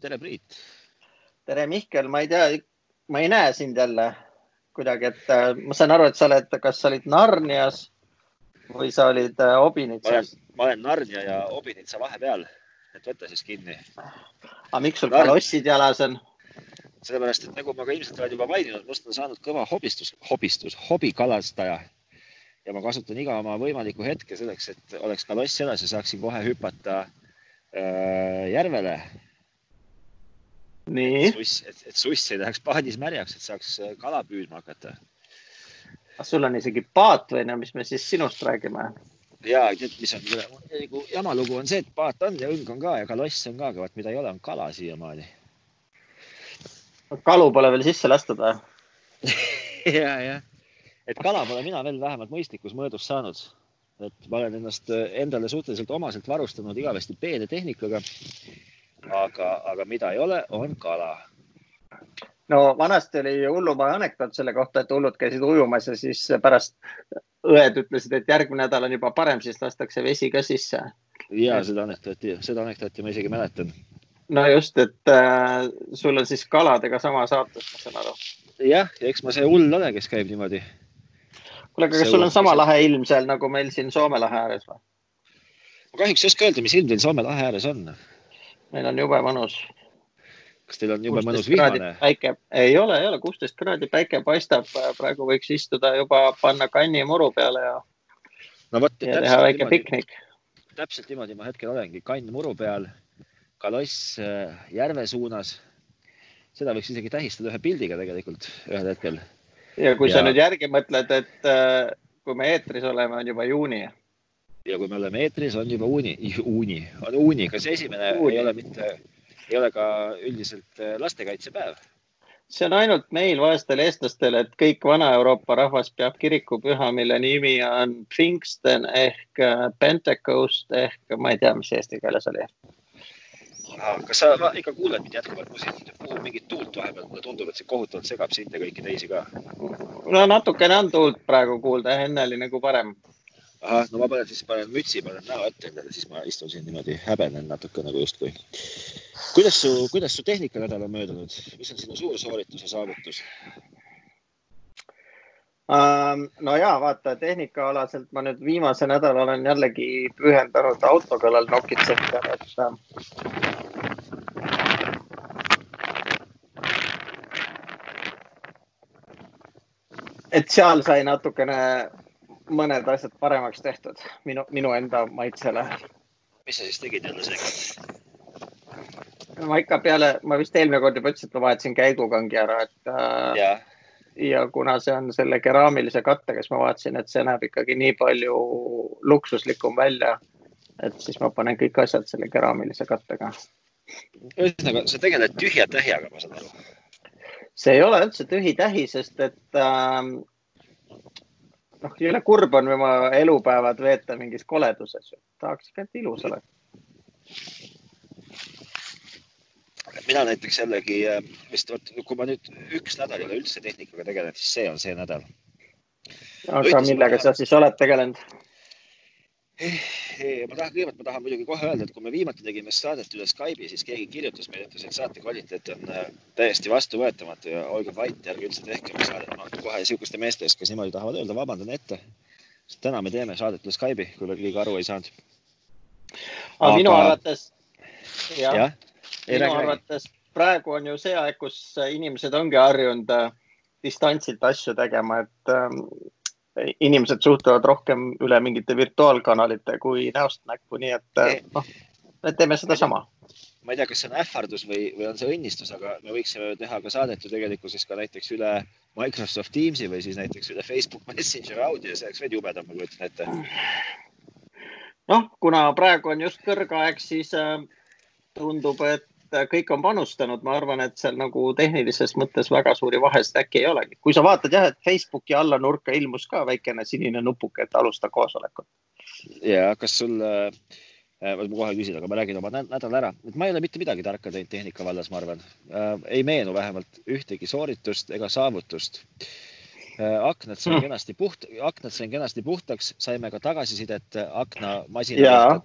tere, Priit. tere, Mihkel, ma ei tea, ma ei näe sind jälle kuidagi, et äh, ma saan aru, et sa oled, kas sa olid Narnias või sa olid äh, Obinitsas? ma olen Narnia ja Obinitsa vahepeal, et võta siis kinni. aga miks sul kalossid jalas on? sellepärast, et nagu ma ka ilmselt olen juba maininud, must on saanud kõva hobistus, hobistus, hobikalastaja ja ma kasutan iga oma võimalikku hetke selleks, et oleks kaloss jalas ja saaksin kohe hüpata äh, järvele. Et suss, et, et suss ei läheks paadis märjaks, et saaks äh, kala püüdma hakata. sul on isegi paat või no mis me siis sinust räägime? ja tead, mis on nagu jama lugu on see, et paat on ja õng on ka ja kaloss on ka, aga vot mida ei ole, on kala siiamaani. kalu pole veel sisse lastud või ja, jah et kala pole mina veel vähemalt mõistlikus mõõdus saanud. et ma olen ennast äh, endale suhteliselt omaselt varustanud igavesti peene tehnikaga. Aga, aga mida ei ole, on kala. no vanasti oli hullumaja anekdoot selle kohta, et hullud käisid ujumas ja siis pärast õed ütlesid, et järgmine nädal on juba parem, siis lastakse vesi ka sisse. ja seda anekdooti, seda anekdooti ma isegi mäletan. no just, et äh, sul on siis kaladega sama saatus, ma saan aru. jah, eks ma see hull ole, kes käib niimoodi kuule, aga kas sul on sama lahe ilm seal nagu meil siin Soome lahe ääres või? ma kahjuks ei oska öelda, mis ilm teil Soome lahe ääres on. Meil on jube mõnus. kas teil on jube mõnus vihmane? päike, ei ole, ei ole, kuusteist kraadi, päike paistab, praegu võiks istuda juba, panna kanni muru peale ja no vot, ja teha väike piknik. täpselt niimoodi ma hetkel olengi, kann muru peal, kaloss äh, järve suunas. seda võiks isegi tähistada ühe pildiga tegelikult ühel hetkel ja kui ja... sa nüüd järgi mõtled, et äh, kui me eetris oleme, on juba juuni. Ja kui me oleme eetris, on juba uuni, uuni, on uuni, kas esimene uuni. ei ole mitte, ei ole ka üldiselt äh, lastekaitsepäev? see on ainult meil, vaestel eestlastel, et kõik Vana-Euroopa rahvas peab kirikupüha, mille nimi on Pfingsten ehk äh, Pentecost ehk ma ei tea, mis eesti keeles oli kas sa ikka kuuled mind jätkuvalt, siin puhub mingit tuult vahepeal, mulle tundub, et see kohutavalt segab sind ja kõiki teisi ka. no natukene on tuult praegu kuulda, enne oli nagu parem. Ahah, no ma panen siis, panen mütsi, panen näo ette endale, siis ma istun siin niimoodi, häbenen natuke nagu justkui. kuidas su, kuidas su tehnikanädal on möödunud, mis on sinu suur sooritus ja saavutus? no ja vaata, tehnikaalaselt ma nüüd viimase nädala olen jällegi pühendanud auto kallal nokitsemisele, et et seal sai natukene mõned asjad paremaks tehtud minu, minu enda maitsele. mis sa siis tegid jälle seekord? ma ikka peale, ma vist eelmine kord juba ütlesin, et ma vahetasin käigukangi ära, et äh, ja. ja kuna see on selle keraamilise kattega, siis ma vaatasin, et see näeb ikkagi nii palju luksuslikum välja. et siis ma panen kõik asjad selle keraamilise kattega. ühesõnaga, sa tegeled tühja tähjaga, ma saan aru see ei ole üldse tühi-tähi, sest et äh, noh, jõle kurb on oma elupäevad veeta mingis koleduses. tahaks ikka, et ilus oleks. mina näiteks jällegi äh, vist, vot kui ma nüüd üks nädal üleüldse tehnikaga tegelen, siis see on see nädal. aga millega sa siis oled tegelenud? Ma tahan, kõigepealt ma tahan muidugi kohe öelda, et kui me viimati tegime saadet üle Skype'i, siis keegi kirjutas meile, ütles, et saate kvaliteet on äh, täiesti vastuvõetamatu ja olge vait, ärge üldse tehke saadet. ma kohe niisuguste meeste eest, kes niimoodi tahavad öelda, vabandan ette. täna me teeme saadet üle Skype'i, kui veel keegi aru ei saanud. aga minu arvates, jah ja,, minu arvates praegu on ju see aeg, kus inimesed ongi harjunud äh, distantsilt asju tegema, et ähm, inimesed suhtlevad rohkem üle mingite virtuaalkanalite kui näost näkku, nii et eh, noh, me teeme sedasama. ma ei tea, kas see on ähvardus või, või on see õnnistus, aga me võiksime teha ka saadet ju tegelikkuses ka näiteks üle Microsoft Teamsi või siis näiteks üle Facebook Messenger audio, see oleks veel jubedam, ma kujutan ette. noh, kuna praegu on just kõrgaeg, siis äh, tundub, et kõik on panustanud, ma arvan, et seal nagu tehnilises mõttes väga suuri vahesid äkki ei olegi. kui sa vaatad jah, et Facebooki alla nurka ilmus ka väikene sinine nupuke, et alusta koosolekut. ja kas sul äh,, ma kohe küsin, aga ma räägin oma nädala ära, et ma ei ole mitte midagi tarka teinud tehnika vallas, ma arvan äh,. ei meenu vähemalt ühtegi sooritust ega saavutust äh, aknad sain hmm. kenasti puht, aknad sain kenasti puhtaks, saime ka tagasisidet aknamasina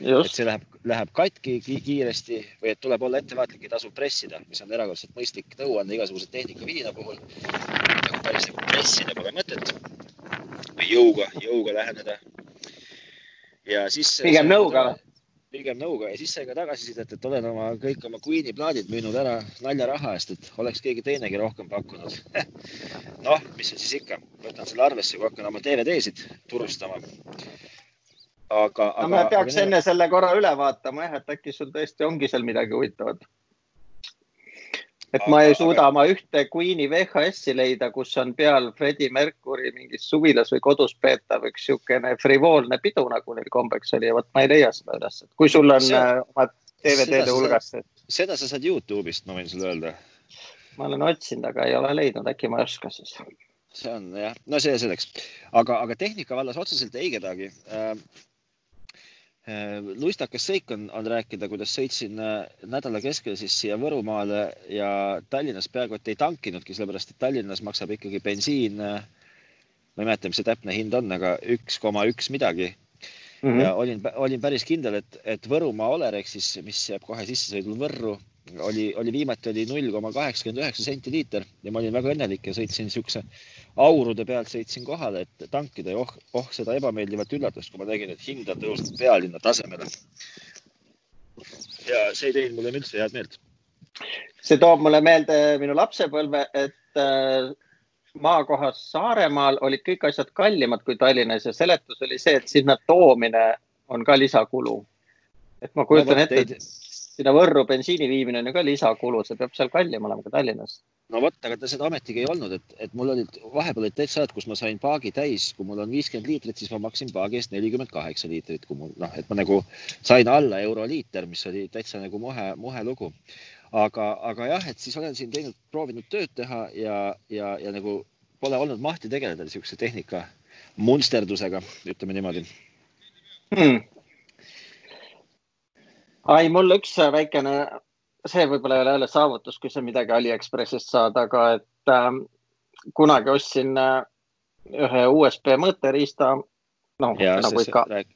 et see läheb, läheb katki kiiresti või et tuleb olla ettevaatlik, ei tasu pressida, mis on erakordselt mõistlik nõuanne igasuguse tehnika puhul. nagu päris nagu pressida pole mõtet või jõuga, jõuga läheneda. ja siis. pigem nõuga või? pigem nõuga ja siis sai ka tagasisidet, et olen oma kõik oma Queen'i plaadid müünud ära naljaraha eest, et oleks keegi teinegi rohkem pakkunud noh, mis on siis ikka, võtan selle arvesse, kui hakkan oma DVD-sid turustama. Aga, aga. no me peaks aga... enne selle korra üle vaatama jah, et äkki sul tõesti ongi seal midagi huvitavat et aga, ma ei suuda aga... oma ühte Queen'i VHS-i leida, kus on peal Freddie Mercury mingis suvilas või kodus peetav üks niisugune frivoolne pidu, nagu neil kombeks oli ja vot ma ei leia seda üles, et kui sul on see... Äh, oma DVD-de hulgas. seda sa saad Youtube'ist, ma võin sulle öelda. ma olen otsinud, aga ei ole leidnud, äkki ma ei oska siis. see on jah, no see selleks, aga, aga tehnika vallas otseselt ei kedagi Äh, luistakas seik on, on rääkida, kuidas sõitsin äh, nädala keskel siis siia Võrumaale ja Tallinnas peaaegu et ei tankinudki, sellepärast et Tallinnas maksab ikkagi bensiin. Äh, ma ei mäleta, mis see täpne hind on, aga üks koma üks midagi mm. -hmm. ja olin, olin päris kindel, et, et Võrumaa Olerex siis, mis jääb kohe sissesõidul Võrru, oli, oli viimati oli null koma kaheksakümmend üheksa senti liiter ja ma olin väga õnnelik ja sõitsin siukse aurude pealt sõitsin kohale, et tankida ja oh, oh seda ebameeldivat üllatust, kui ma nägin, et hind on tõusnud pealinna tasemele. ja see ei teinud mulle üldse head meelt. see toob mulle meelde minu lapsepõlve, et äh, maakohas Saaremaal olid kõik asjad kallimad kui Tallinnas ja seletus oli see, et sinna toomine on ka lisakulu. et ma kujutan no, ette, et sinna Võrru bensiini viimine on ju ka lisakulu, see peab seal kallim olema kui Tallinnas. no vot, aga ta seda ometigi ei olnud, et, et mul olid vahepeal olid täitsa ajad, kus ma sain paagi täis, kui mul on viiskümmend liitrit, siis ma maksin paagi eest nelikümmend kaheksa liitrit, kui mul noh, et ma nagu sain alla euro liiter, mis oli täitsa nagu muhe, muhe lugu. aga, aga jah, et siis olen siin teinud, proovinud tööd teha ja, ja, ja nagu pole olnud mahti tegeleda niisuguse tehnika munsterdusega, ütleme niimoodi hmm ai, mul üks väikene, see võib-olla ei ole jälle saavutus, kui sa midagi Aliekspressist saad, aga et äh, kunagi ostsin äh, ühe USB mõõteriista, noh nagu ikka rääk...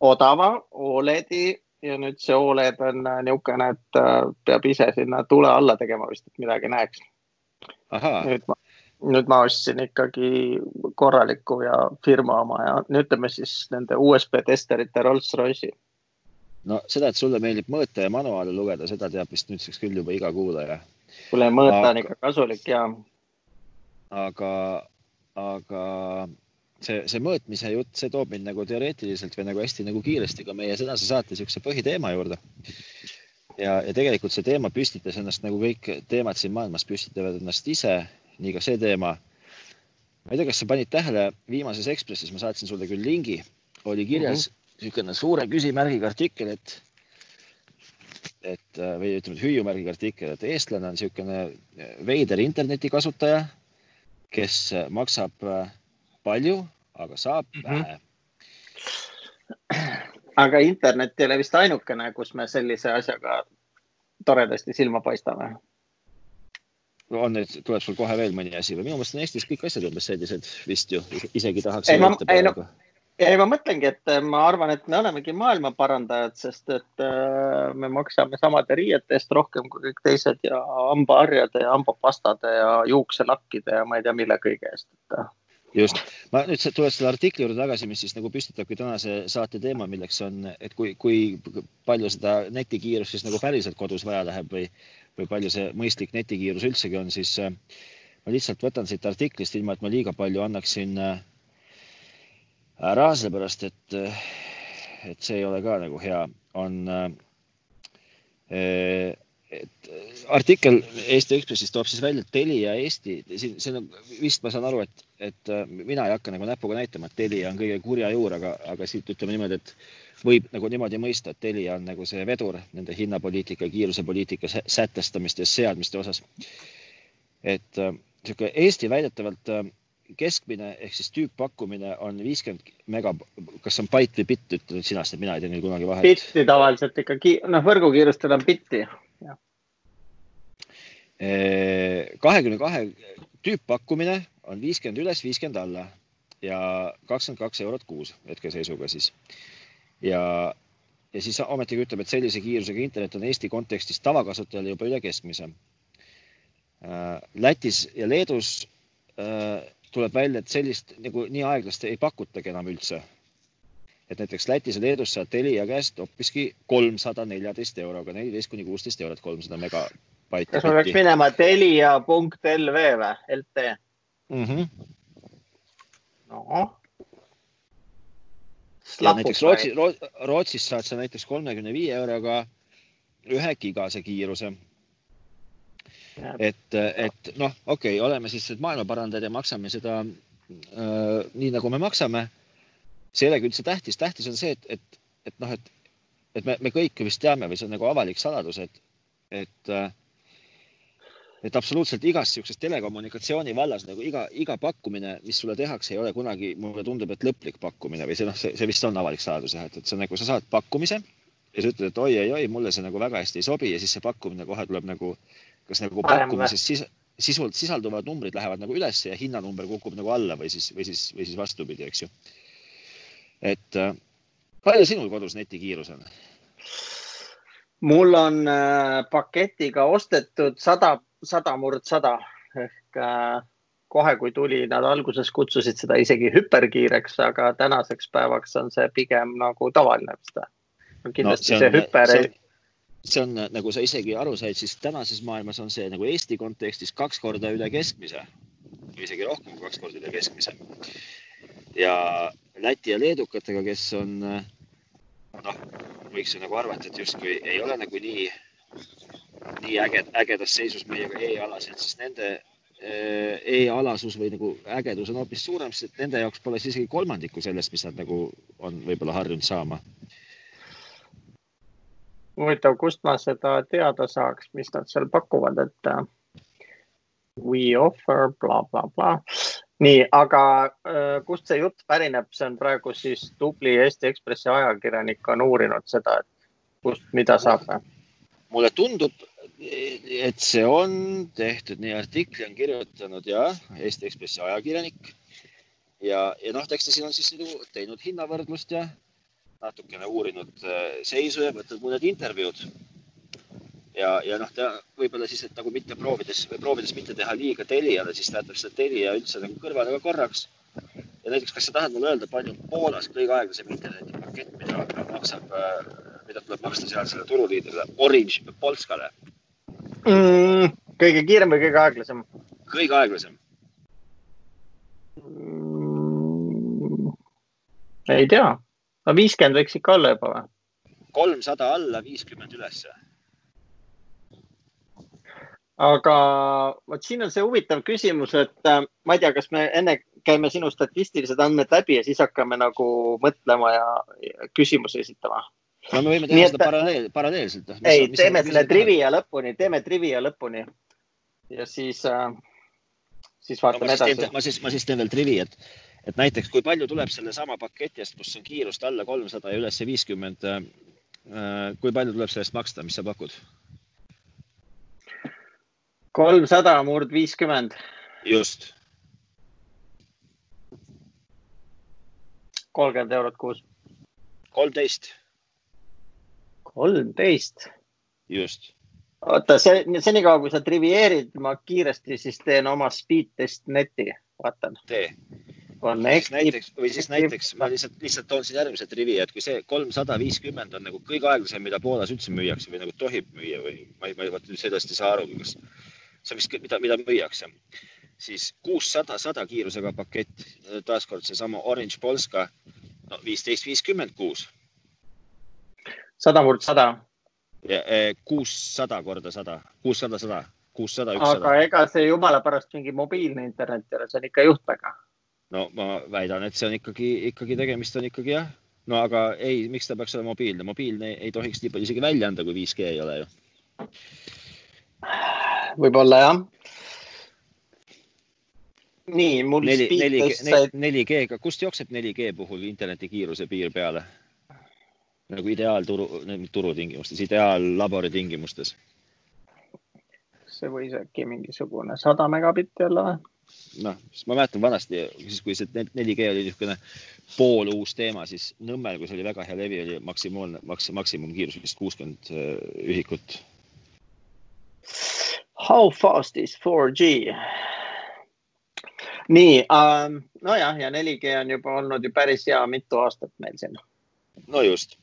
odava Oledi ja nüüd see Oled on äh, niisugune, et äh, peab ise sinna tule alla tegema vist, et midagi näeks. nüüd ma, nüüd ma ostsin ikkagi korraliku ja firma oma ja ütleme siis nende USB testerite Rolls-Royce'i no seda, et sulle meeldib mõõta ja manuaale lugeda, seda teab vist nüüdseks küll juba iga kuulaja. kuule, mõõta aga, on ikka kasulik ja. aga, aga see, see mõõtmise jutt, see toob mind nagu teoreetiliselt või nagu hästi nagu kiiresti ka meie tänase saate niisuguse põhiteema juurde. ja, ja tegelikult see teema püstitas ennast nagu kõik teemad siin maailmas püstitavad ennast ise, nii ka see teema. ma ei tea, kas sa panid tähele, viimases Ekspressis ma saatsin sulle küll lingi, oli kirjas mm -hmm niisugune suure küsimärgiga artikkel, et, et või ütleme, hüüumärgiga artikkel, et eestlane on niisugune veider internetikasutaja, kes maksab palju, aga saab mm -hmm. vähe. aga internet ei ole vist ainukene, kus me sellise asjaga toredasti silma paistame on nüüd, tuleb sul kohe veel mõni asi või minu meelest on Eestis kõik asjad umbes sellised vist ju, isegi tahaks. ei, ma, ei no, ei, ma mõtlengi, et äh, ma arvan, et me olemegi maailma parandajad, sest et äh, me maksame samade riiete eest rohkem kui kõik teised ja hambaharjade ja hambapastade ja juukselakkide ja ma ei tea, mille kõige eest, äh. just, ma nüüd tulen selle artikli juurde tagasi, mis siis nagu püstitabki tänase saate teema, milleks on, et kui, kui palju seda netikiirust siis nagu päriselt kodus vaja läheb või, või palju see mõistlik netikiirus üldsegi on, siis ma lihtsalt võtan siit artiklist, ilma et ma liiga palju annaksin äh, ära, sellepärast et, et see ei ole ka nagu hea, on äh, et artikkel Eesti Ekspressis toob siis välja, Telia Eesti, siin, siin on vist ma saan aru, et, et äh, mina ei hakka nagu näpuga näitama, et Telia on kõige kurja juur, aga, aga siit ütleme niimoodi, et võib nagu niimoodi mõista, et Telia on nagu see vedur nende hinnapoliitika, kiirusepoliitika sätestamiste seadmiste osas. et niisugune äh, Eesti väidetavalt äh, keskmine ehk siis tüüppakkumine on viiskümmend mega, kas on byte või bitt, ütle sina, sest mina ei tea neil kunagi vahet. bitti tavaliselt ikkagi, noh, võrgukiirustel on bitti. kahekümne kahe tüüppakkumine on viiskümmend üles, viiskümmend alla ja kakskümmend kaks eurot kuus hetkeseisuga siis. ja ja siis ometigi ütleb, et sellise kiirusega internet on Eesti kontekstis tavakasutajale juba üle keskmise. Lätis ja Leedus tuleb välja, et sellist nagu nii aeglast ei pakutagi enam üldse. et näiteks Lätis ja Leedus saad Telia käest hoopiski kolmsada neljateist euroga, neliteist kuni kuusteist eurot, kolmsada megabaiti. kas ma peaks minema telia.lv või, LT mm? -hmm. noh. näiteks Rootsi, Rootsis saad sa näiteks kolmekümne viie euroga ühe gigase kiiruse et, et noh, okei okay,, oleme siis maailmaparandajad ja maksame seda äh, nii, nagu me maksame. see ei olegi üldse tähtis, tähtis on see, et, et, et noh, et, et me, me kõik vist teame või see on nagu avalik saladus, et, et äh, et absoluutselt igas niisuguses telekommunikatsiooni vallas nagu iga, iga pakkumine, mis sulle tehakse, ei ole kunagi, mulle tundub, et lõplik pakkumine või see noh, see, vist on avalik saladus jah, et, et see on nagu sa saad pakkumise ja sa ütled, et oi-oi-oi, mulle see nagu väga hästi ei sobi ja siis see pakkumine kohe tuleb nagu kas nagu pakkumises sis, sisult sisalduvad numbrid lähevad nagu üles ja hinnanumber kukub nagu alla või siis, või siis, või siis vastupidi, eks ju. et äh, palju sinul kodus netikiirus on? mul on äh, paketiga ostetud sada, sada murd sada ehk äh, kohe, kui tuli, nad alguses kutsusid seda isegi hüperkiireks, aga tänaseks päevaks on see pigem nagu tavaline vist. kindlasti no, see, on, see hüper see, see on nagu sa isegi aru said, siis tänases maailmas on see nagu Eesti kontekstis kaks korda üle keskmise, isegi rohkem kui kaks korda üle keskmise. ja Läti ja leedukatega, kes on noh, võiks ju nagu arvata, et justkui ei ole nagu nii, nii äge, ägedas seisus meiega e-alasid, siis nende eh, e-alasus või nagu ägedus on hoopis suurem, sest nende jaoks pole siis isegi kolmandikku sellest, mis nad nagu on võib-olla harjunud saama huvitav, kust ma seda teada saaks, mis nad seal pakuvad, et uh, we offer blablabla bla, bla. nii, aga uh, kust see jutt pärineb, see on praegu siis tubli Eesti Ekspressi ajakirjanik on uurinud seda, et kust, mida saab või? mulle tundub, et see on tehtud, nii artikli on kirjutanud ja Eesti Ekspressi ajakirjanik ja, ja noh, eks ta siin on siis teinud hinnavõrdlust ja natukene uurinud äh, seisu ja võtnud mõned intervjuud. ja, ja noh, ta võib-olla siis, et nagu mitte proovides või proovides mitte teha liiga Teliale, siis ta jätab seda Telia üldse nagu kõrvale ka korraks. ja näiteks, kas sa tahad mulle öelda, palju Poolas kõige aeglasem internetipakett, mida maksab, äh, mida tuleb maksta sealsele turuliidrile, Orange Polskale mm,? kõige kiirem või kõige aeglasem? kõige aeglasem mm,. ei tea no viiskümmend võiks ikka olla juba või? kolmsada alla, viiskümmend ülesse. aga vot siin on see huvitav küsimus, et äh, ma ei tea, kas me enne käime sinu statistilised andmed läbi ja siis hakkame nagu mõtlema ja, ja küsimusi esitama. no me võime teha Nii, seda paralleel, paralleelselt. ei, teeme selle trivia lõpuni, teeme trivia lõpuni ja siis äh,, siis vaatame no, edasi. ma siis, ma siis teen veel trivi, et et näiteks kui palju tuleb sellesama paketi eest, kus on kiirust alla kolmsada ja üles viiskümmend, äh, kui palju tuleb sellest maksta, mis sa pakud? kolmsada murd viiskümmend. just. kolmkümmend eurot kuus. kolmteist. kolmteist? just oota, see, senikaua kui sa trivieerid, ma kiiresti siis teen oma speed test neti, vaatan. tee Connect. näiteks või siis näiteks ma lihtsalt, lihtsalt toon siin järgmise rivi, et kui see kolmsada viiskümmend on nagu kõige aeglasem, mida Poolas üldse müüakse või nagu tohib müüa või ma ei, ma ei vaata sellest ei saa aru, kas see on vist, mida, mida müüakse, siis kuussada, sada kiirusega pakett, taaskord seesama Orange Polska, no viisteist, viiskümmend kuus. sada murd sada. Eh, kuussada korda sada, kuussada, sada, kuussada, ükssada. aga ega see jumala pärast mingi mobiilne internet ei ole, see on ikka juhtmega no ma väidan, et see on ikkagi, ikkagi tegemist on ikkagi jah. no aga ei, miks ta peaks olema mobiilne, mobiilne ei tohiks nii palju isegi välja anda, kui 5G ei ole ju. võib-olla jah. nii, mul. neli, neli, neli, 4G-ga, kust jookseb 4G puhul internetikiiruse piir peale? nagu ideaalturu, turutingimustes, ideaallabori tingimustes. see võis äkki mingisugune sada megabitti olla või? Noh, ma mäletan vanasti, siis kui see 4G oli niisugune pooluus teema, siis Nõmmel, kui see oli väga hea levi, oli maksimaalne, maks-, maksimumkiirus vist kuuskümmend äh, ühikut. How fast is 4G? nii ähm,, nojah, ja 4G on juba olnud ju päris hea mitu aastat meil siin. no just.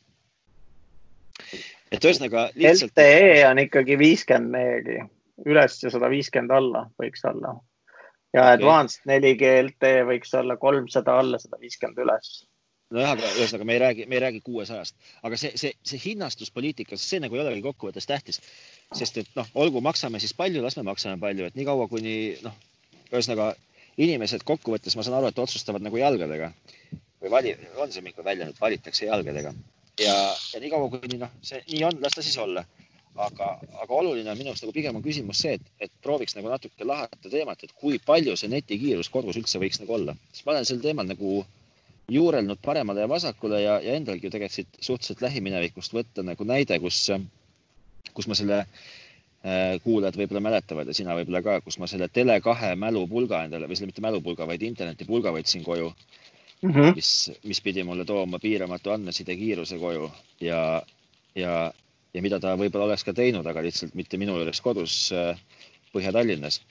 et ühesõnaga lihtsalt. LTE on ikkagi viiskümmend mehegi üles ja sada viiskümmend alla võiks olla. Ja okay. Advanced 4G LTE võiks olla kolmsada alla, sada viiskümmend üles. Nojah, aga ühesõnaga me ei räägi, me ei räägi kuuesajast, aga see, see, see hinnastuspoliitika, see nagu ei olegi kokkuvõttes tähtis, sest et noh, olgu, maksame siis palju, las me maksame palju, et niikaua kuni noh, ühesõnaga inimesed kokkuvõttes, ma saan aru, et otsustavad nagu jalgadega. Või vali, on see ikka väljend, et valitakse jalgadega. Ja, ja niikaua kuni noh, see nii on, las ta siis olla. Aga, aga oluline on minu arust nagu pigem on küsimus see, et, et prooviks nagu natuke lahata teemat, et kui palju see netikiirus kodus üldse võiks nagu olla, sest ma olen sel teemal nagu juurelnud paremale ja vasakule ja, ja endalgi ju tegelikult siit suhteliselt lähiminevikust võtta nagu näide, kus, kus ma selle äh, kuulajad võib-olla mäletavad ja sina võib-olla ka, kus ma selle Tele2 mälupulga endale või selle mitte mälupulga, vaid internetipulga võtsin koju mm, -hmm. mis, mis pidi mulle tooma piiramatu andmeside kiiruse koju ja, ja, ja mida ta võib-olla oleks ka teinud, aga lihtsalt mitte minu juures kodus äh, Põhja-Tallinnas.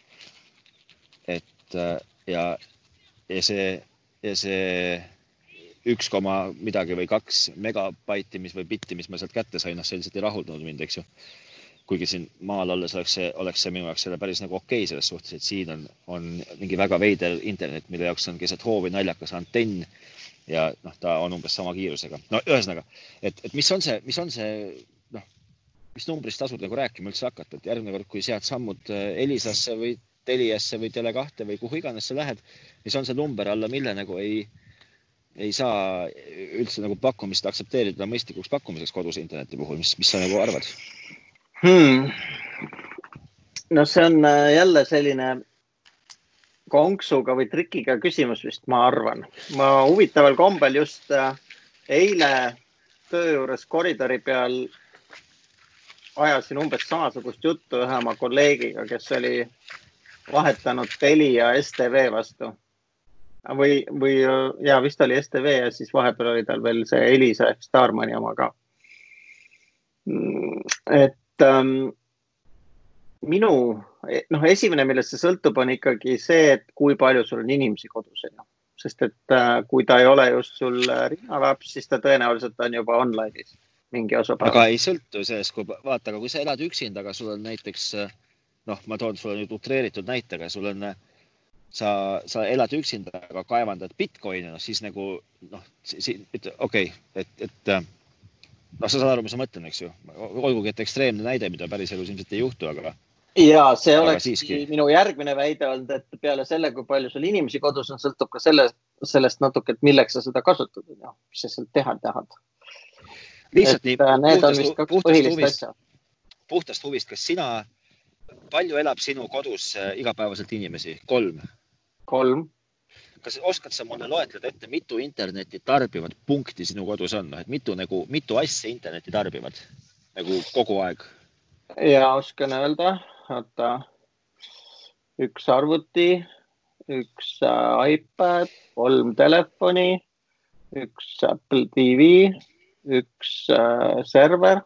et äh, ja, ja see, ja see üks koma midagi või kaks megabaiti, mis või bitti, mis ma sealt kätte sain, noh, see lihtsalt ei rahuldanud mind, eks ju kuigi siin maal olles oleks see, oleks see minu jaoks selle päris nagu okei okay selles suhtes, et siin on, on mingi väga veider internet, mille jaoks on keset hoovi naljakas antenn ja noh, ta on umbes sama kiirusega. no ühesõnaga, et, et mis on see, mis on see mis numbrist tasub nagu rääkima üldse hakata, et järgmine kord, kui sead sammud äh, Elisasse või Teliasse või Tele2 või kuhu iganes sa lähed, mis on see number alla, mille nagu ei, ei saa üldse nagu pakkumist aktsepteerida mõistlikuks pakkumiseks koduse interneti puhul, mis, mis sa nagu arvad? hmm.? no see on äh, jälle selline konksuga või trikiga küsimus vist, ma arvan. ma huvitaval kombel just äh, eile töö juures koridori peal ajasin umbes samasugust juttu ühe oma kolleegiga, kes oli vahetanud Telia STV vastu. või, või ja vist oli STV ja siis vahepeal oli tal veel see Elisa ehk Starmani oma ka. Hmm, et ähm, minu noh, esimene, millest see sõltub, on ikkagi see, et kui palju sul on inimesi kodus on ju, sest et äh, kui ta ei ole just sul rinnalaps, siis ta tõenäoliselt on juba online'is mingi osa. aga ei sõltu sellest, kui vaata, aga kui sa elad üksinda, aga sul on näiteks noh, ma toon sulle nüüd utreeritud näite, aga sul on sa, sa elad üksinda, aga kaevandad Bitcoini, noh siis nagu noh, okei okay,, et, et noh, sa saad aru, mis ma mõtlen, eks ju. olgugi, et ekstreemne näide, mida päriselus ilmselt ei juhtu, aga. ja see oleks minu järgmine väide olnud, et peale selle, kui palju sul inimesi kodus on, sõltub ka selle, sellest natuke, et milleks sa seda kasutad, mis sa sealt teha tahad. Lihtsalt nii. Äh, need on vist kaks põhilist asja. puhtast huvist, kas sina, palju elab sinu kodus äh, igapäevaselt inimesi? kolm? kolm kas oskad sa mulle loetleda ette, mitu internetti tarbivat punkti sinu kodus on, et mitu nagu, mitu asja internetti tarbivad nagu kogu aeg? ja oskan öelda, oota, üks arvuti, üks äh, iPad, kolm telefoni, üks Apple TV, üks äh, server,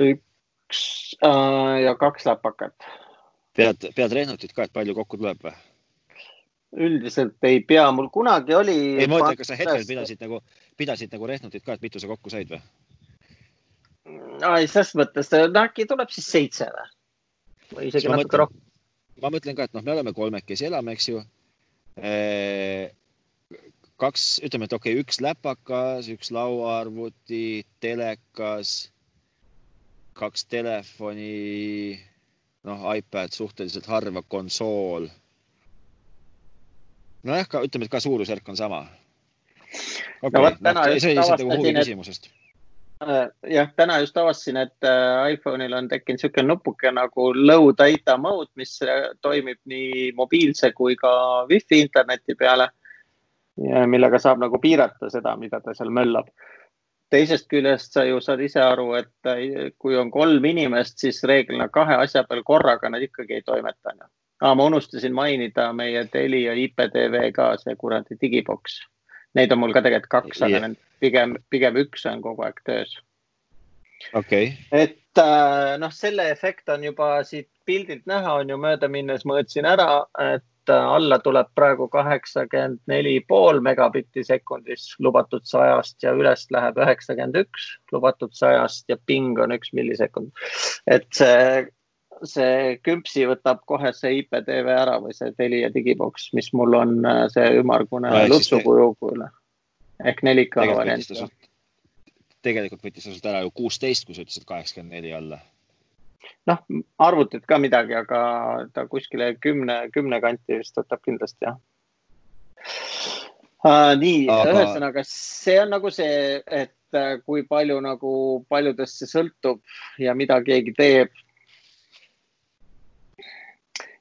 üks äh, ja kaks läpakat. pead, pead rehnutit ka, et palju kokku tuleb või? üldiselt ei pea, mul kunagi oli. ei, ma mõtlen, kas sa hetkel pidasid nagu, pidasid nagu rehnutit ka, et mitu sa kokku said või? ei, selles mõttes, no äkki tuleb siis seitse või? või isegi natuke rohkem. ma mõtlen ka, et noh, me oleme kolmekesi, elame, eks ju. Kaks, ütleme, et okei okay,, üks läpakas, üks lauaarvuti, telekas, kaks telefoni, noh, iPad suhteliselt harva, konsool nojah, ka ütleme, et ka suurusjärk on sama. Okay, no vot täna no, just avastasin, et äh, jah, täna just avastasin, et äh, iPhone'il on tekkinud niisugune nupuke nagu low data mode, mis äh, toimib nii mobiilse kui ka wifi interneti peale. Millega saab nagu piirata seda, mida ta seal möllab. teisest küljest sa ju saad ise aru, et kui on kolm inimest, siis reeglina kahe asja peal korraga nad ikkagi ei toimeta. ah,. ma unustasin mainida meie Telia IPTV ka see kuradi digiboks. Neid on mul ka tegelikult kaks, aga need pigem, pigem üks on kogu aeg töös. okei okay.. et äh, noh, selle efekt on juba siit pildilt näha, on ju mööda minnes mõõtsin ära, et alla tuleb praegu kaheksakümmend neli pool megabitti sekundis lubatud sajast ja üles läheb üheksakümmend üks lubatud sajast ja ping on üks millisekund. et see see küpsi võtab kohe see IPTV ära või see Telia digiboks, mis mul on äh, see ümmargune no, lutsukujuga ehk 4K variant. tegelikult võttis ta sult ära ju kuusteist, kui sa ütlesid kaheksakümmend neli alla. Noh, arvutid ka midagi, aga ta kuskile kümne, kümne kanti vist võtab kindlasti jah uh,. nii aga..., ühesõnaga see on nagu see, et äh, kui palju nagu paljudest see sõltub ja mida keegi teeb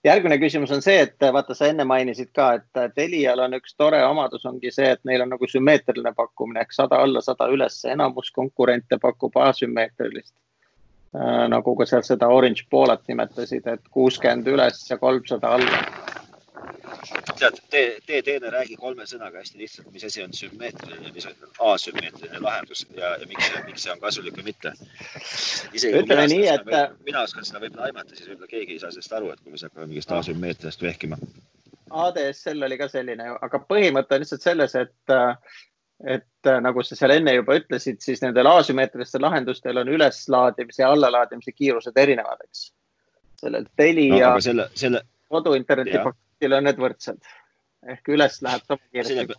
järgmine küsimus on see, et vaata, sa enne mainisid ka, et Telial on üks tore omadus ongi see, et neil on nagu sümmeetriline pakkumine ehk sada alla, sada üles, enamus konkurente pakub asümmeetrilist äh,. Nagu ka seal seda Orange Polat nimetasid, et kuuskümmend üles ja kolmsada alla tead, tee, tee teene, räägi kolme sõnaga hästi lihtsalt, mis asi on sümmeetriline, mis on asümmeetriline lahendus ja, ja miks, miks see on kasulik või mitte. ütleme nii, et. mina oskan seda võib-olla aimata, siis võib-olla keegi ei saa sellest aru, et kui me siis hakkame mingist asümmeetriast vehkima. ADSL oli ka selline, aga põhimõte on lihtsalt selles, et et nagu sa seal enne juba ütlesid, siis nendel asümmeetrilistel lahendustel on üleslaadimise ja allalaadimise kiirused erinevad, eks. sellel Telia no, selle, selle... koduinterneti Eestil on need võrdsed ehk üles läheb sama kiiresti.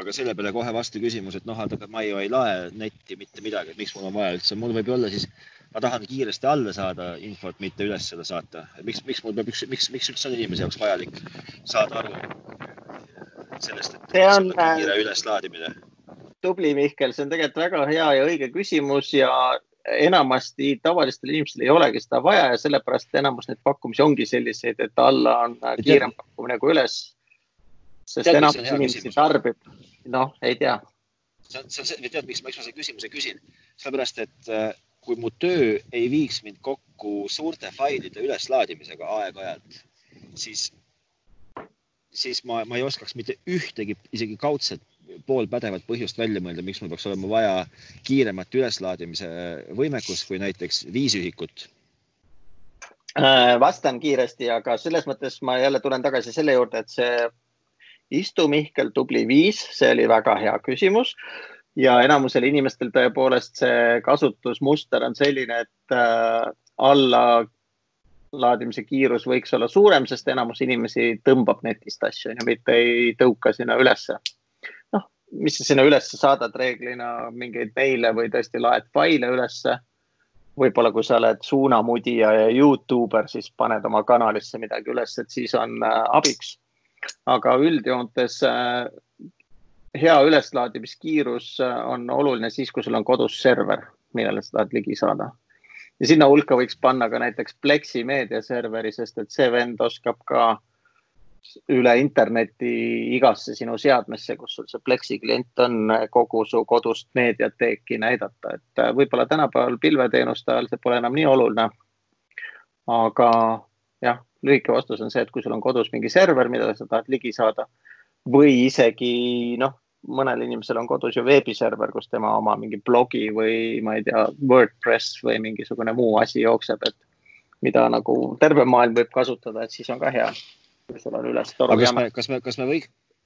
aga selle peale kohe vastu küsimus, et noh, aga ma ju ei lae netti mitte midagi, et miks mul on vaja üldse, mul võib ju olla siis, ma tahan kiiresti alla saada infot, mitte üles seda saata. miks, miks mul peab üks, miks, miks üldse on inimese jaoks vajalik saada aru sellest, et see on kiire üleslaadimine? tubli, Mihkel, see on tegelikult väga hea ja õige küsimus ja enamasti tavalistel inimestel ei olegi seda vaja ja sellepärast enamus neid pakkumisi ongi selliseid, et alla on kiirem pakkumine kui üles. sest tead, enamus inimesi tarbib, noh, ei tea. see on, see on see, tead, miks, miks ma selle küsimuse küsin? sellepärast, et äh, kui mu töö ei viiks mind kokku suurte failide üleslaadimisega aeg-ajalt, siis, siis ma, ma ei oskaks mitte ühtegi, isegi kaudset poolpädevat põhjust välja mõelda, miks mul peaks olema vaja kiiremat üleslaadimise võimekust kui näiteks viis ühikut? Äh, vastan kiiresti, aga selles mõttes ma jälle tulen tagasi selle juurde, et see Istu Mihkel tubli viis, see oli väga hea küsimus ja enamusel inimestel tõepoolest see kasutusmuster on selline, et äh, alla laadimise kiirus võiks olla suurem, sest enamus inimesi tõmbab netist asju ja mitte ei tõuka sinna ülesse mis sa sinna ülesse saadad reeglina mingeid meile või tõesti laed faile ülesse. võib-olla kui sa oled suunamudija ja Youtuber, siis paned oma kanalisse midagi üles, et siis on äh, abiks. aga üldjoontes äh, hea üleslaadimiskiirus äh, on oluline siis, kui sul on kodus server, millele sa tahad ligi saada. Ja sinna hulka võiks panna ka näiteks Plexi meediaserveri, sest et see vend oskab ka üle interneti igasse sinu seadmesse, kus sul see Plexi klient on, kogu su kodust meediateeki näidata, et äh, võib-olla tänapäeval pilveteenuste ajal see pole enam nii oluline. aga jah, lühike vastus on see, et kui sul on kodus mingi server, millele sa tahad ligi saada või isegi noh, mõnel inimesel on kodus ju veebiserver, kus tema oma mingi blogi või ma ei tea, Wordpress või mingisugune muu asi jookseb, et mida nagu terve maailm võib kasutada, et siis on ka hea kui sul on üles toru jama. kas me, kas me või,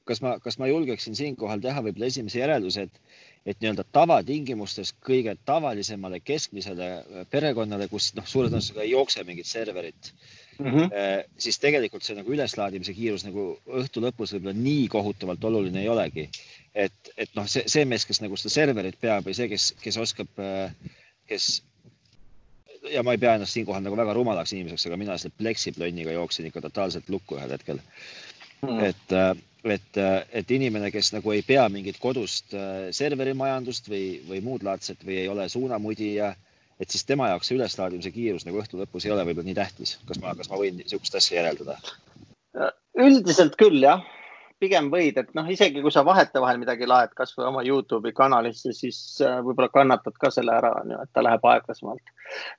kas ma, kas ma julgeksin siinkohal teha võib-olla esimese järelduse, et, et nii-öelda tavatingimustes kõige tavalisemale keskmisele perekonnale, kus noh, suure tõenäosusega ei jookse mingit serverit mm, -hmm. siis tegelikult see nagu üleslaadimise kiirus nagu õhtu lõpus võib-olla nii kohutavalt oluline ei olegi. et, et noh, see, see mees, kes nagu seda serverit peab või see, kes, kes oskab, kes ja ma ei pea ennast siinkohal nagu väga rumalaks inimeseks, aga mina selle pleksiplonniga jooksin ikka totaalselt lukku ühel hetkel mm.. et, äh, et, äh, et inimene, kes nagu ei pea mingit kodust äh, serverimajandust või, või muud laadset või ei ole suunamudija, et siis tema jaoks see üleslaadimise kiirus nagu õhtu lõpus ei ole võib-olla nii tähtis. kas ma, kas ma võin niisugust asja järeldada? üldiselt küll jah, pigem võid, et noh, isegi kui sa vahetevahel midagi laed kasvõi oma Youtube'i kanalisse, siis äh, võib-olla kannatad ka selle ära, on ju, et ta läheb aeglasemalt.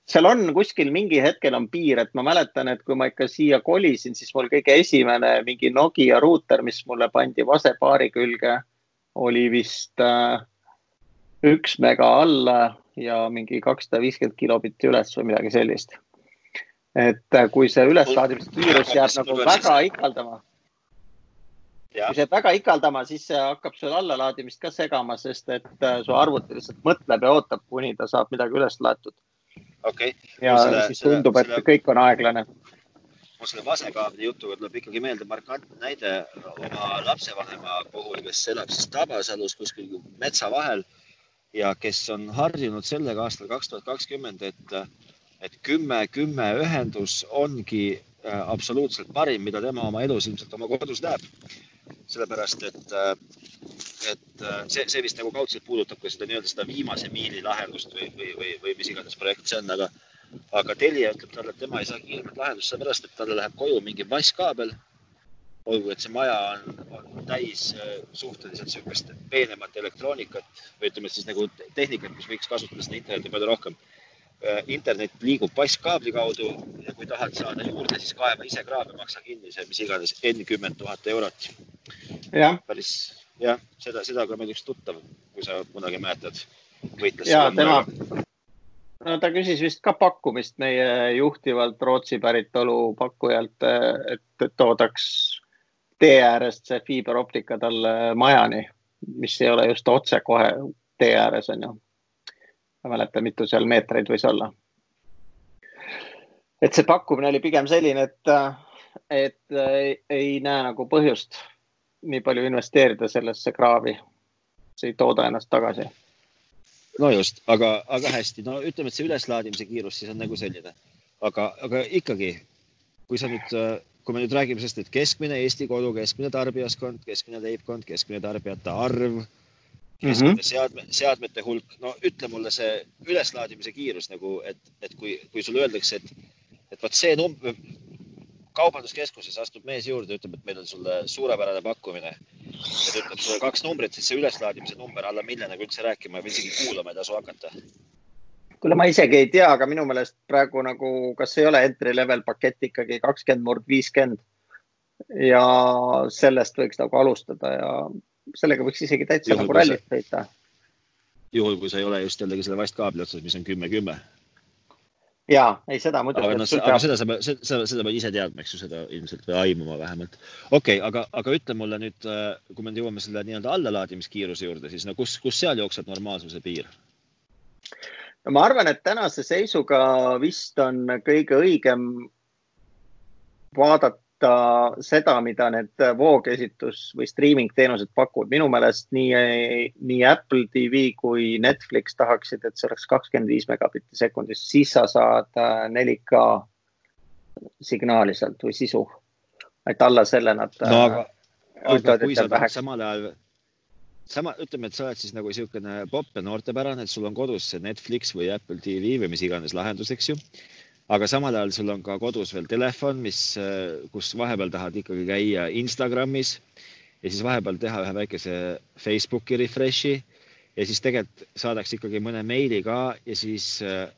seal on kuskil mingi hetkel on piir, et ma mäletan, et kui ma ikka siia kolisin, siis mul kõige esimene mingi Nokia ruuter, mis mulle pandi vasepaari külge, oli vist äh, üks mega alla ja mingi kakssada viiskümmend kilobitti üles või midagi sellist. Et äh, kui see üleslaadimise kiirus jääb nagu väga ikaldama, kui see jääb väga ikaldama, siis see hakkab sul allalaadimist ka segama, sest et äh, su arvuti lihtsalt mõtleb ja ootab, kuni ta saab midagi üles laetud. Okay.. ja selle, siis tundub, et selle... kõik on aeglane. mul selle vasekaabli jutuga tuleb ikkagi meelde markantne näide oma lapsevanema puhul, kes elab siis Tabasalus kuskil metsa vahel ja kes on harjunud sellega aastal kaks tuhat kakskümmend, et et kümme, kümme ühendus ongi äh, absoluutselt parim, mida tema oma elus ilmselt oma kodus näeb. sellepärast, et, äh, et äh, see, see vist nagu kaudselt puudutab ka seda nii-öelda seda viimase miili lahendust või, või, või, või mis iganes projekt see on, aga, aga Telia ütleb talle, et tema ei saagi kiiremat lahendust, sellepärast et talle läheb koju mingi vasskkaabel. Olgu, et see maja on, on täis suhteliselt niisugust peenemat elektroonikat või ütleme siis nagu tehnikat, mis võiks kasutada seda internetti palju rohkem Äh, internet liigub passkaabli kaudu ja kui tahad saada juurde, siis kaeva ise kraave, maksa kinni see, mis iganes, N kümmet tuhat eurot. päris jah, seda, seda ka meil üks tuttav, kui sa kunagi mäletad, võitles. ja tema, no ta küsis vist ka pakkumist meie juhtivalt Rootsi päritolu pakkujalt, et toodaks tee äärest see fiiberoptika talle majani, mis ei ole just otsekohe tee ääres on ju ma ei mäleta, mitu seal meetreid võis olla. et see pakkumine oli pigem selline, et, et ei, ei näe nagu põhjust nii palju investeerida sellesse kraavi. see ei tooda ennast tagasi. no just, aga, aga hästi, no ütleme, et see üleslaadimise kiirus siis on nagu selline, aga, aga ikkagi, kui sa nüüd, kui me nüüd räägime sellest, et keskmine Eesti kodu, keskmine tarbijaskond, keskmine leibkond, keskmine tarbijate arv keskkonna mm -hmm. seadme, seadmete hulk, no ütle mulle see üleslaadimise kiirus nagu, et, et kui, kui sulle öeldakse, et, et vot see number, kaubanduskeskuses astub mees juurde, ütleb, et meil on sulle suurepärane pakkumine. ja ta ütleb sulle kaks numbrit, siis see üleslaadimise number alla miljonega üldse rääkima või isegi kuulama ei tasu hakata. Kuule, ma isegi ei tea, aga minu meelest praegu nagu, kas ei ole entry level pakett ikkagi kakskümmend murd viiskümmend ja sellest võiks nagu alustada ja sellega võiks isegi täitsa juhul, nagu rallit sõita. juhul, kui sa ei ole just jällegi selle vastkaabli otsas, mis on kümme, kümme. ja ei, seda muidugi. aga, no, aga seda sa, seda, seda pead ise teadma, eks ju, seda ilmselt või aimama vähemalt. okei okay,, aga, aga ütle mulle nüüd, äh, kui me jõuame selle nii-öelda allalaadimiskiiruse juurde, siis no kus, kus seal jookseb normaalsuse piir? No ma arvan, et tänase seisuga vist on kõige õigem vaadata seda, mida need voogesitus või streaming teenused pakuvad. minu meelest nii, nii Apple TV kui Netflix tahaksid, et see oleks kakskümmend viis megabitti sekundis, siis sa saad 4K äh, signaali sealt või sisu. et alla selle nad. no aga, äh, aga kui sa tahad samal ajal sama, ütleme, et sa oled siis nagu niisugune popp ja noortepärane, et sul on kodus see Netflix või Apple TV või mis iganes lahendus, eks ju aga samal ajal sul on ka kodus veel telefon, mis, äh, kus vahepeal tahad ikkagi käia Instagramis ja siis vahepeal teha ühe väikese Facebooki refresh'i ja siis tegelikult saadaks ikkagi mõne meili ka ja siis äh,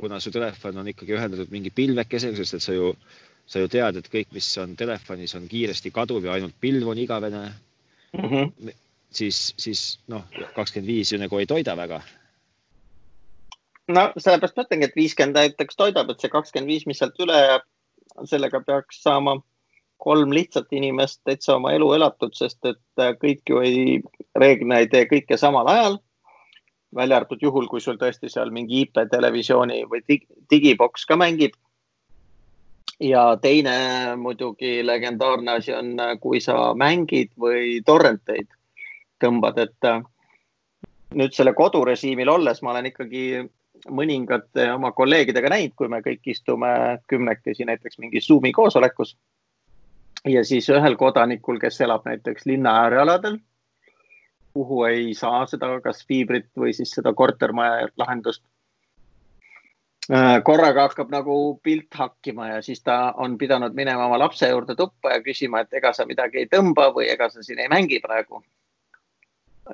kuna su telefon on ikkagi ühendatud mingi pilvekesega, sest et sa ju, sa ju tead, et kõik, mis on telefonis, on kiiresti kaduv ja ainult pilv on igavene mm. -hmm. Siis, siis noh, kakskümmend viis ju nagu ei toida väga no sellepärast ma ütlengi, et viiskümmend näiteks toidab, et see kakskümmend viis, mis sealt üle jääb, sellega peaks saama kolm lihtsat inimest täitsa oma elu elatud, sest et äh, kõik ju ei, reeglina ei tee kõike samal ajal. välja arvatud juhul, kui sul tõesti seal mingi IP televisiooni või dig digiboks ka mängib. ja teine muidugi legendaarne asi on, äh, kui sa mängid või torrenteid tõmbad, et äh, nüüd selle kodurežiimil olles ma olen ikkagi mõningate oma kolleegidega näinud, kui me kõik istume kümnekesi näiteks mingi Zoomi koosolekus. ja siis ühel kodanikul, kes elab näiteks linna äärealadel, kuhu ei saa seda, kas fiibrit või siis seda kortermaja lahendust. Äh, korraga hakkab nagu pilt hakkima ja siis ta on pidanud minema oma lapse juurde tuppa ja küsima, et ega sa midagi ei tõmba või ega sa siin ei mängi praegu.